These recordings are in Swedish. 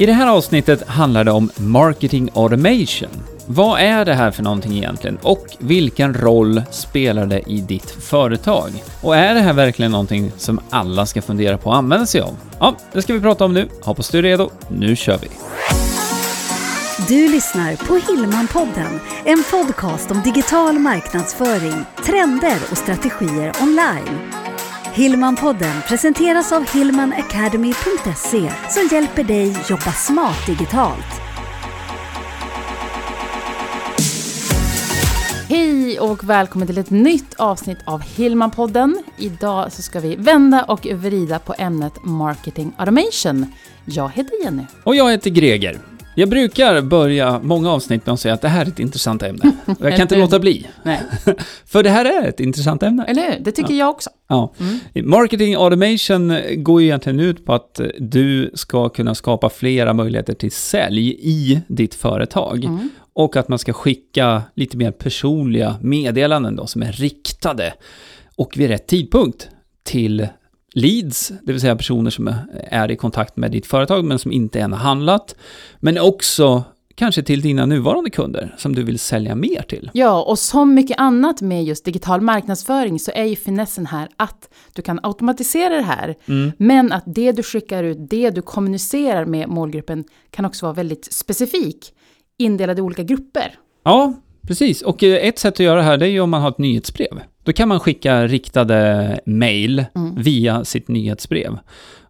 I det här avsnittet handlar det om marketing automation. Vad är det här för någonting egentligen och vilken roll spelar det i ditt företag? Och är det här verkligen någonting som alla ska fundera på att använda sig av? Ja, det ska vi prata om nu. Hoppas du är redo. Nu kör vi! Du lyssnar på Hillmanpodden, en podcast om digital marknadsföring, trender och strategier online. Hillmanpodden presenteras av hillmanacademy.se som hjälper dig jobba smart digitalt. Hej och välkommen till ett nytt avsnitt av Hillmanpodden. Idag så ska vi vända och vrida på ämnet Marketing Automation. Jag heter Jenny. Och jag heter Greger. Jag brukar börja många avsnitt med att säga att det här är ett intressant ämne. Och jag kan inte låta bli. Nej. För det här är ett intressant ämne. Eller hur? Det tycker jag också. Ja. Mm. Marketing automation går ju egentligen ut på att du ska kunna skapa flera möjligheter till sälj i ditt företag. Mm. Och att man ska skicka lite mer personliga meddelanden då, som är riktade och vid rätt tidpunkt till leads, det vill säga personer som är i kontakt med ditt företag men som inte än har handlat. Men också kanske till dina nuvarande kunder som du vill sälja mer till. Ja, och som mycket annat med just digital marknadsföring så är ju finessen här att du kan automatisera det här, men att det du skickar ut, det du kommunicerar med målgruppen kan också vara väldigt specifik, indelad i olika grupper. Ja, precis. Och eh, ett sätt att göra det här det är ju om man har ett nyhetsbrev. Då kan man skicka riktade mail via sitt nyhetsbrev.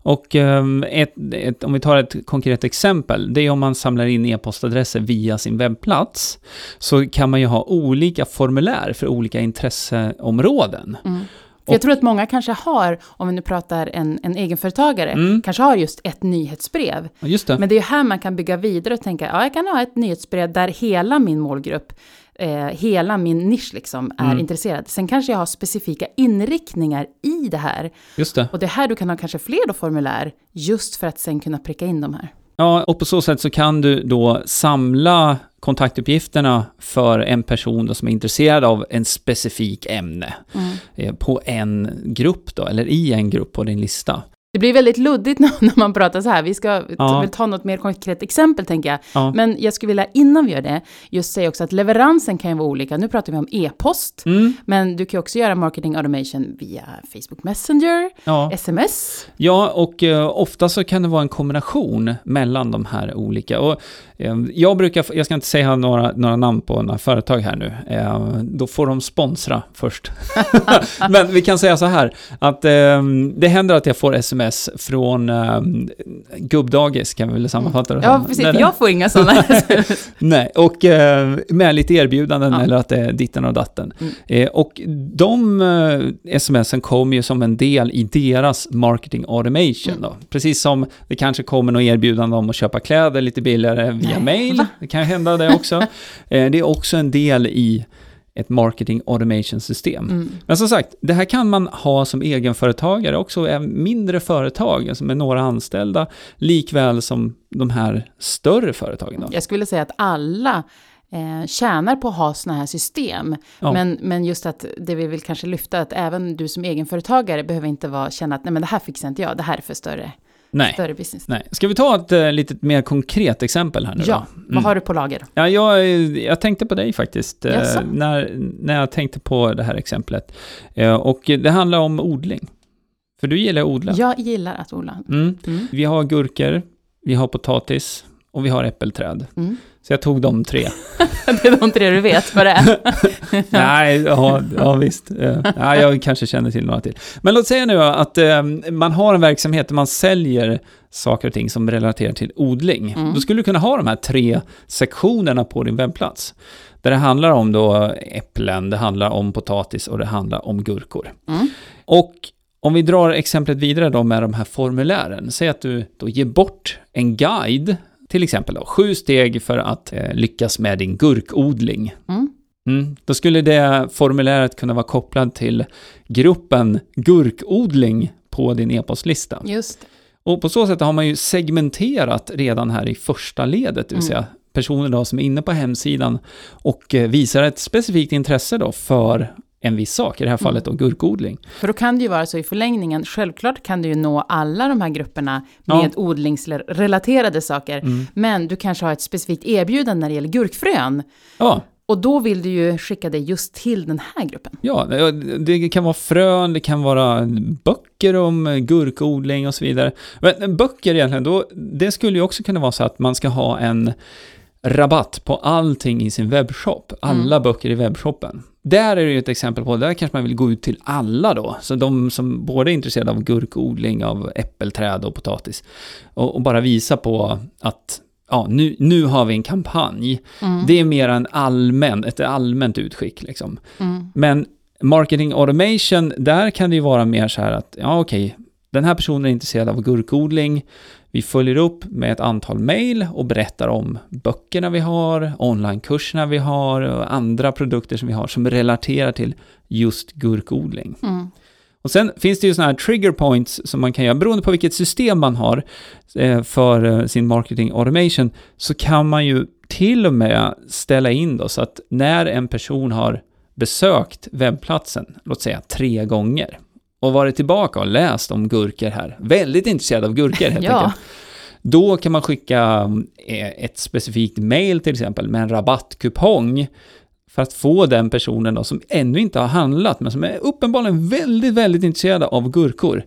Och ehm, ett, ett, om vi tar ett konkret exempel, det är om man samlar in e-postadresser via sin webbplats, så kan man ju ha olika formulär för olika intresseområden. För jag tror att många kanske har, om vi nu pratar en, en egenföretagare, kanske har just ett nyhetsbrev. Just det. Men det är ju här man kan bygga vidare och tänka, ja jag kan ha ett nyhetsbrev där hela min målgrupp, eh, hela min nisch liksom är Mm. intresserad. Sen kanske jag har specifika inriktningar i det här. Just det. Och det är här du kan ha kanske fler då formulär, just för att sen kunna pricka in de här. Ja, och på så sätt så kan du då samla kontaktuppgifterna för en person som är intresserad av en specifik ämne eh, på en grupp då, eller i en grupp på din lista. Det blir väldigt luddigt när när man pratar så här. Vi ska Ja. ta något mer konkret exempel, tänker jag. Ja. Men jag skulle vilja, innan vi gör det, just säga också att leveransen kan ju vara olika. Nu pratar vi om e-post, Mm, men du kan ju också göra marketing automation via Facebook Messenger, ja. sms. ja, och eh, ofta så kan det vara en kombination mellan de här olika. Och, jag brukar, jag ska inte säga några, några namn på några företag här nu, eh, då får de sponsra först. Men vi kan säga så här, att eh, det händer att jag får sms från gubbdagis, kan vi väl sammanfatta det Ja, precis. Det- Jag får inga sådana. Nej, och med lite erbjudanden Ja. eller att det är ditten och datten. Mm. Eh, och de eh, smsen kom ju som en del i deras marketing automation Mm. då. Precis som det kanske kommer något erbjudande om att köpa kläder lite billigare via mail. Det kan hända det också. eh, det är också en del i ett marketing automation system. Mm. Men som sagt, det här kan man ha som egenföretagare också, även mindre företag, alltså med några anställda, likväl som de här större företagen. Då. Jag skulle säga att alla eh, tjänar på att ha sådana här system. Ja. Men, men just att det vi vill kanske lyfta, att även du som egenföretagare behöver inte vara, känna att nej men det här fixar inte jag, det här är för större, Nej. större business. Nej. Ska vi ta ett eh, litet mer konkret exempel här nu Ja, då? vad har du på lager? Ja, jag, jag tänkte på dig faktiskt, eh, när, när jag tänkte på det här exemplet. Eh, och det handlar om odling. För du gillar att odla. Jag gillar att odla. Mm. Mm. Vi har gurkor, vi har potatis och vi har äppelträd. Mm. Så jag tog de tre. Det är de tre du vet vad det är. Nej, ja, ja visst. Eh, Ja, jag kanske känner till några till. Men låt säga nu att eh, man har en verksamhet där man säljer saker och ting som relaterar till odling. Mm. Då skulle du kunna ha de här tre sektionerna på din webbplats. Där det handlar om då äpplen, det handlar om potatis och det handlar om gurkor. Mm. Och om vi drar exemplet vidare då med de här formulären. Säg att du då ger bort en guide, till exempel då, sju steg för att eh, lyckas med din gurkodling. Mm. Mm. Då skulle det formuläret kunna vara kopplat till gruppen gurkodling på din e-postlista. Just. Och på så sätt har man ju segmenterat redan här i första ledet, det vill Mm. säga personer då som är inne på hemsidan och eh, visar ett specifikt intresse då för en viss sak, i det här fallet då gurkodling. För då kan det ju vara så i förlängningen, självklart kan du ju nå alla de här grupperna med Ja. odlingsrelaterade saker, men du kanske har ett specifikt erbjudande när det gäller gurkfrön. Ja, Och då vill du ju skicka det just till den här gruppen. Ja, det kan vara frön, det kan vara böcker om gurkodling och så vidare. Men böcker egentligen, då, det skulle ju också kunna vara så att man ska ha en rabatt på allting i sin webbshop. Alla böcker i webbshoppen. Där är det ju ett exempel på, där kanske man vill gå ut till alla då. Så de som både är intresserade av gurkodling, av äppelträd och potatis. Och, och bara visa på att ja, nu, nu har vi en kampanj. Det är mer en allmän, ett allmänt utskick liksom. Men marketing automation, där kan det ju vara mer så här att, ja okej, den här personen är intresserad av gurkodling. Vi följer upp med ett antal mejl och berättar om böckerna vi har, onlinekurserna vi har och andra produkter som vi har som relaterar till just gurkodling. Och sen finns det ju sådana här trigger points som man kan göra, beroende på vilket system man har eh, för eh, sin marketing automation, så kan man ju till och med ställa in då så att när en person har besökt webbplatsen, låt säga tre gånger, och varit tillbaka och läst om gurkor här, väldigt intresserad av gurkor helt Ja. enkelt, då kan man skicka eh, ett specifikt mail till exempel med en rabattkupong för att få den personen då, som ännu inte har handlat, men som är uppenbarligen väldigt, väldigt intresserad av gurkor,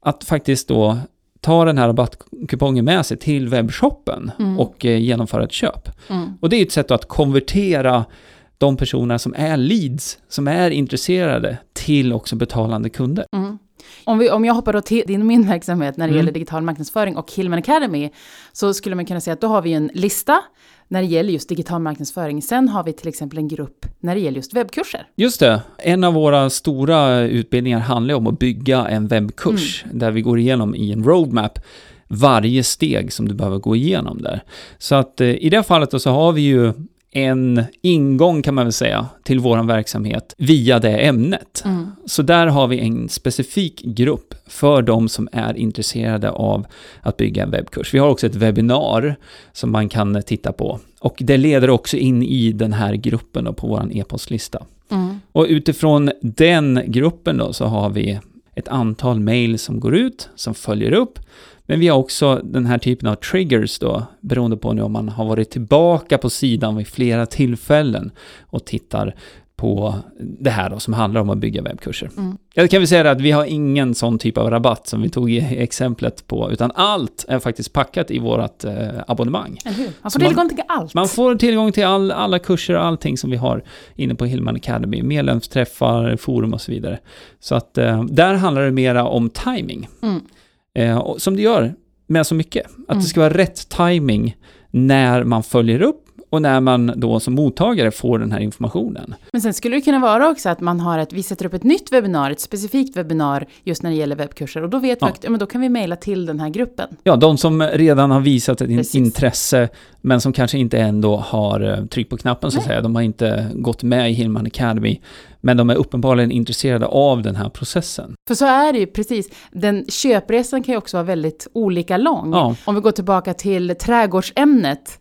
att faktiskt då ta den här rabattkupongen med sig till webbshoppen och eh, genomföra ett köp. Och det är ett sätt att konvertera de personer som är leads, som är intresserade, till också betalande kunder. Om, vi, om jag hoppar då till din och min verksamhet när det Mm. gäller digital marknadsföring och Hillman Academy, så skulle man kunna säga att då har vi en lista när det gäller just digital marknadsföring. Sen har vi till exempel en grupp när det gäller just webbkurser. Just det, en av våra stora utbildningar handlar om att bygga en webbkurs, där vi går igenom i en roadmap varje steg som du behöver gå igenom där. Så att eh, i det fallet då så har vi ju en ingång kan man väl säga till vår verksamhet via det ämnet. Så där har vi en specifik grupp för de som är intresserade av att bygga en webbkurs. Vi har också ett webbinar som man kan titta på. Och det leder också in i den här gruppen då på vår e-postlista. Och utifrån den gruppen då så har vi ett antal mejl som går ut, som följer upp. Men vi har också den här typen av triggers då, beroende på nu om man har varit tillbaka på sidan vid flera tillfällen och tittar på det här då som handlar om att bygga webbkurser. Jag kan väl säga att vi har ingen sån typ av rabatt som vi tog i exemplet på, utan allt är faktiskt packat i vårt eh, abonnemang. Eller hur? Man får man- tillgång till allt. Man får tillgång till all, alla kurser och allting som vi har inne på Hillman Academy, medlemsträffar, forum och så vidare. Så att eh, där handlar det mera om timing. Mm. Eh, som det gör med så mycket. Att Mm. det ska vara rätt timing när man följer upp och när man då som mottagare får den här informationen. Men sen skulle det kunna vara också att man har ett, vi sätter upp ett nytt webbinar, ett specifikt webbinar just när det gäller webbkurser. Och då vet Ja. vi att men då kan vi mejla till den här gruppen. Ja, de som redan har visat ett Precis. intresse, men som kanske inte ändå har eh, tryckt på knappen så att Nej. säga. De har inte gått med i Hillman Academy, men de är uppenbarligen intresserade av den här processen. För så är det ju precis. Den köpresan kan ju också vara väldigt olika lång. Ja. Om vi går tillbaka till trädgårdsämnet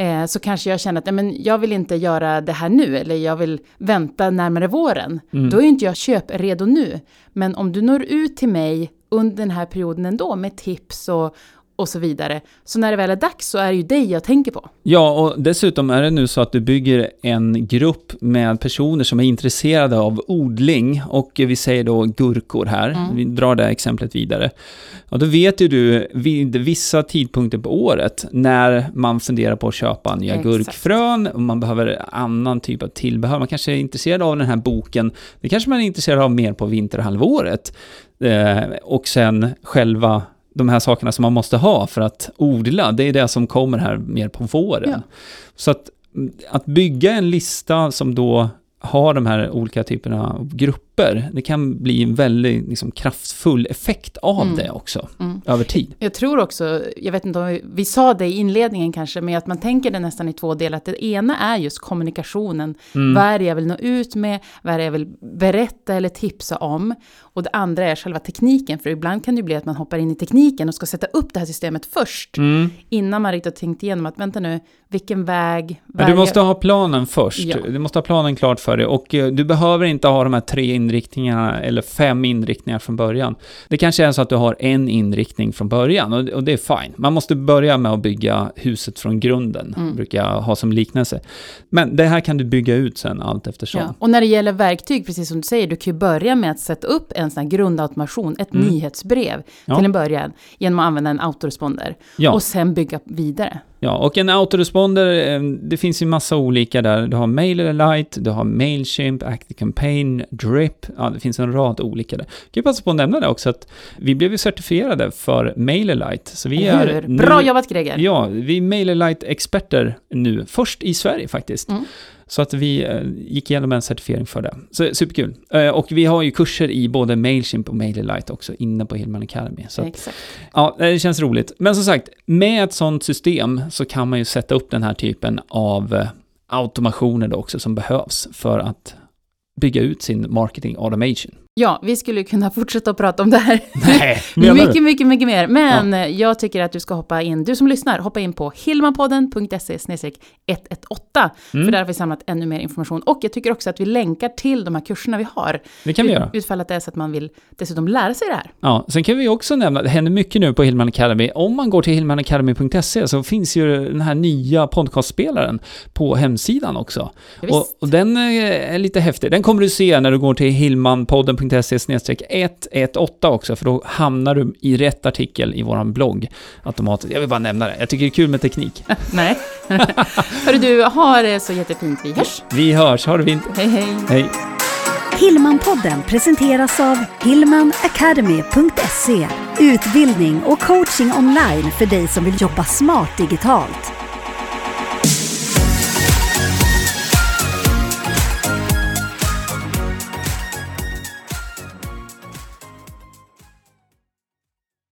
eh, så kanske jag känner att men jag vill inte göra det här nu eller jag vill vänta närmare våren. Mm. Då är inte jag köpredo nu. Men om du når ut till mig under den här perioden ändå med tips och, och så vidare. Så när det väl är dags så är det ju dig jag tänker på. Ja, och dessutom är det nu så att du bygger en grupp med personer som är intresserade av odling och vi säger då gurkor här, Mm. vi drar det exemplet vidare. Och då vet ju du vid vissa tidpunkter på året när man funderar på att köpa nya Exakt. gurkfrön och man behöver annan typ av tillbehör. Man kanske är intresserad av den här boken, det kanske man är intresserad av mer på vinterhalvåret. Eh, och sen själva de här sakerna som man måste ha för att odla, det är det som kommer här mer på våren. Ja. Så att, att bygga en lista som då har de här olika typerna av grupper grupper, det kan bli en väldigt liksom, kraftfull effekt av Mm. det också, Mm. över tid. Jag tror också, jag vet inte om vi, vi sa det i inledningen kanske, men att man tänker det nästan i två delar. Att det ena är just kommunikationen. Mm. Vad är det jag vill nå ut med? Vad är det jag vill berätta eller tipsa om? Och det andra är själva tekniken, för ibland kan det ju bli att man hoppar in i tekniken och ska sätta upp det här systemet först. Mm. Innan man riktigt har tänkt igenom att vänta nu, vilken väg? Men du måste ha planen först. Ja. Du måste ha planen klart för dig. Och eh, du behöver inte ha de här tre inriktningarna eller fem inriktningar från början. Det kanske är så att du har en inriktning från början och, och det är fine. Man måste börja med att bygga huset från grunden, Mm. brukar jag ha som liknelse. Men det här kan du bygga ut sen allt eftersom. Ja. Och när det gäller verktyg, precis som du säger, du kan ju börja med att sätta upp en sån här grundautomation, ett Mm. nyhetsbrev Ja. till en början, genom att använda en autoresponder. Ja. Och sen bygga vidare. Ja, och en autoresponder, eh, det finns ju massa olika där. Du har MailerLite, du har Mailchimp, ActiveCampaign, Drip, ja det finns en rad olika där. Jag kan passa på att nämna det också att vi blev ju certifierade för MailerLite. Så vi Eller är hur? nu- Bra jobbat Greger! Ja, vi är MailerLite-experter nu, först i Sverige faktiskt. Mm. Så att vi eh, gick igenom en certifiering för det. Så superkul. Eh, och vi har ju kurser i både Mailchimp och MailerLite också inne på Hillman Academy. Så att. Ja, det känns roligt. Men som sagt, med ett sånt system så kan man ju sätta upp den här typen av eh, automationer då också som behövs för att bygga ut sin marketing automation. Ja, vi skulle kunna fortsätta att prata om det här. Nej, mycket, mycket, mycket mer. Men eh, jag tycker att du ska hoppa in, du som lyssnar, hoppa in på hillmanpodden.se 118. Mm. För där har vi samlat ännu mer information. Och jag tycker också att vi länkar till de här kurserna vi har. Det kan vi göra. Utfall att det är så att man vill dessutom lära sig det här. Ja, sen kan vi också nämna, det händer mycket nu på Hillman Academy. Om man går till hillmanacademy.se så finns ju den här nya podcastspelaren på hemsidan också. Ja. Och, och den eh, är lite häftig. Den kommer du se när du går till hillmanpodden.se 118 också, för då hamnar du i rätt artikel i våran blogg automatiskt. Jag vill bara nämna det. Jag tycker det är kul med teknik. Nej. Hörru du, ha det så jättefint. Vi hörs. Vi hörs, ha det fint. Hej, hej. Hej. Hillmanpodden presenteras av hillmanacademy.se Utbildning och coaching online för dig som vill jobba smart digitalt.